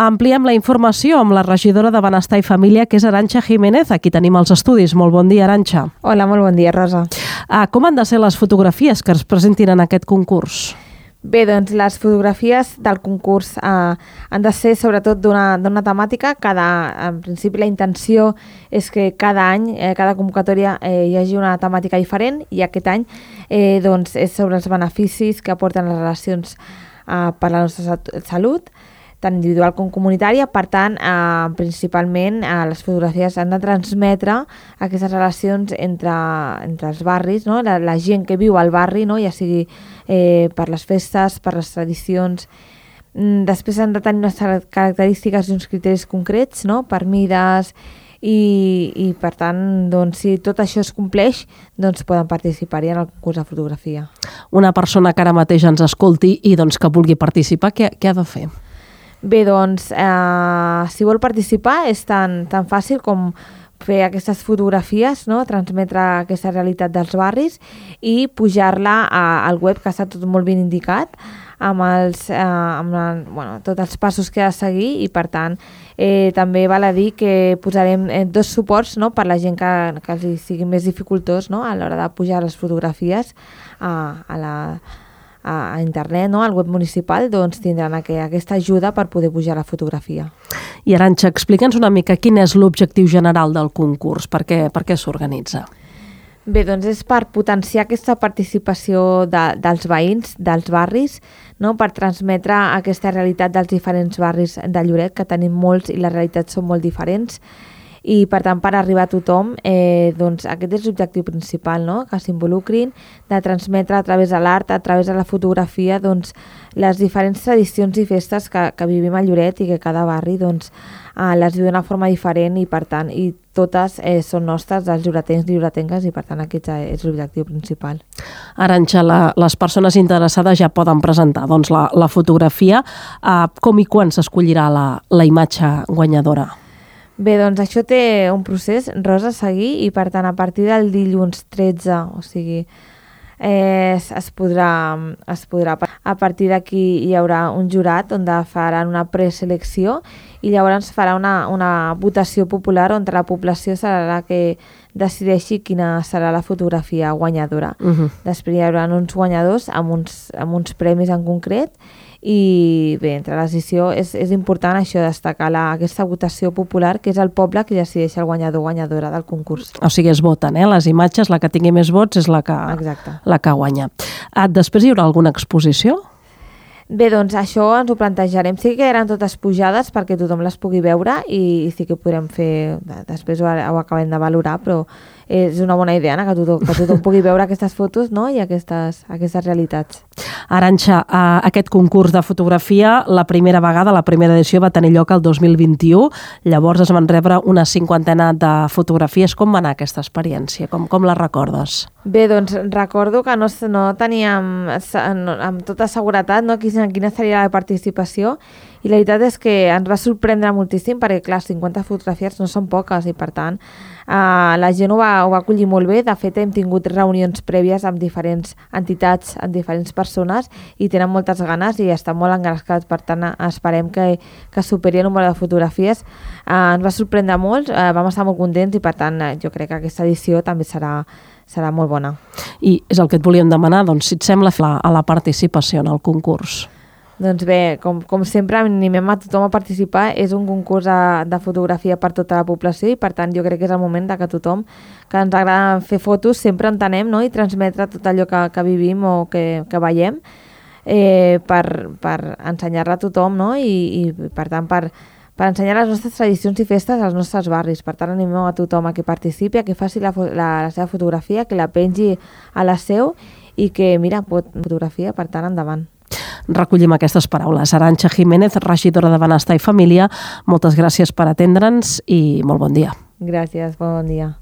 Ampliem la informació amb la regidora de Benestar i Família, que és Aranxa Jiménez. Aquí tenim els estudis. Molt bon dia, Aranxa. Hola, molt bon dia, Rosa. Ah, com han de ser les fotografies que es presentin en aquest concurs? Bé, doncs les fotografies del concurs eh, han de ser sobretot d'una temàtica. Cada, en principi la intenció és que cada any, eh, cada convocatòria eh, hi hagi una temàtica diferent i aquest any eh, doncs, és sobre els beneficis que aporten les relacions eh, per la nostra salut tant individual com comunitària, per tant, eh, principalment eh, les fotografies han de transmetre aquestes relacions entre, entre els barris, no? la, la gent que viu al barri, no? ja sigui eh, per les festes, per les tradicions, mm, després han de tenir unes característiques i uns criteris concrets, no? per mides, i, i per tant, doncs, si tot això es compleix, doncs poden participar-hi en el concurs de fotografia. Una persona que ara mateix ens escolti i doncs, que vulgui participar, què, què ha de fer? Bé, doncs, eh, si vol participar és tan, tan fàcil com fer aquestes fotografies, no? transmetre aquesta realitat dels barris i pujar-la al web, que està tot molt ben indicat, amb, els, eh, amb la, bueno, tots els passos que ha de seguir i per tant eh, també val a dir que posarem eh, dos suports no? per la gent que, que els sigui més dificultós no? a l'hora de pujar les fotografies a, a la a, a internet, no? al web municipal, doncs tindran aqu aquesta ajuda per poder pujar la fotografia. I Aranxa, explica'ns una mica quin és l'objectiu general del concurs, per què, per què s'organitza? Bé, doncs és per potenciar aquesta participació de, dels veïns, dels barris, no? per transmetre aquesta realitat dels diferents barris de Lloret, que tenim molts i les realitats són molt diferents, i per tant per arribar a tothom eh, doncs aquest és l'objectiu principal no? que s'involucrin, de transmetre a través de l'art, a través de la fotografia doncs, les diferents tradicions i festes que, que vivim a Lloret i que cada barri doncs, eh, les viu d'una forma diferent i per tant i totes eh, són nostres dels lloretencs i lloretenques i per tant aquest és l'objectiu principal. Aranxa, la, les persones interessades ja poden presentar doncs, la, la fotografia. Eh, com i quan s'escollirà la, la imatge guanyadora? Bé, doncs això té un procés, Rosa, a seguir i per tant a partir del dilluns 13, o sigui, eh, es, es, podrà, es podrà... A partir d'aquí hi haurà un jurat on faran una preselecció i llavors farà una, una votació popular on la població serà la que decideixi quina serà la fotografia guanyadora. Uh -huh. Després hi haurà uns guanyadors amb uns, amb uns premis en concret i bé, entre la decisió és, és important això, destacar la, aquesta votació popular que és el poble que decideix el guanyador o guanyadora del concurs. O sigui, es voten, eh? Les imatges, la que tingui més vots és la que, Exacte. la que guanya. Ah, després hi haurà alguna exposició? Bé, doncs això ens ho plantejarem. Sí que eren totes pujades perquè tothom les pugui veure i, i sí que podrem fer... Després ho, ho acabem de valorar, però és una bona idea, no? que, tothom, que tothom pugui veure aquestes fotos no? i aquestes, aquestes realitats. Aranxa, aquest concurs de fotografia, la primera vegada, la primera edició va tenir lloc el 2021, llavors es van rebre una cinquantena de fotografies. Com va anar aquesta experiència? Com, com la recordes? Bé, doncs recordo que no, no teníem amb tota seguretat no, quina seria la participació i la veritat és que ens va sorprendre moltíssim perquè, clar, 50 fotografies no són poques i, per tant, eh, la gent ho va, ho va acollir molt bé. De fet, hem tingut reunions prèvies amb diferents entitats, amb diferents persones i tenen moltes ganes i estan molt engrescats. Per tant, esperem que, que superi el número de fotografies. Eh, ens va sorprendre molt, eh, vam estar molt contents i, per tant, jo crec que aquesta edició també serà serà molt bona. I és el que et volíem demanar, doncs, si et sembla, a la participació en el concurs. Doncs bé, com, com sempre animem a tothom a participar, és un concurs de, de fotografia per tota la població i per tant jo crec que és el moment de que tothom que ens agrada fer fotos sempre entenem no? i transmetre tot allò que, que vivim o que, que veiem eh, per, per ensenyar-la a tothom no? I, i per tant per, per ensenyar les nostres tradicions i festes als nostres barris. Per tant, animem a tothom a que participi, a que faci la, la, la seva fotografia, que la pengi a la seu i que, mira, pot fotografia, per tant, endavant recollim aquestes paraules. Aranxa Jiménez, regidora de Benestar i Família, moltes gràcies per atendre'ns i molt bon dia. Gràcies, bon dia.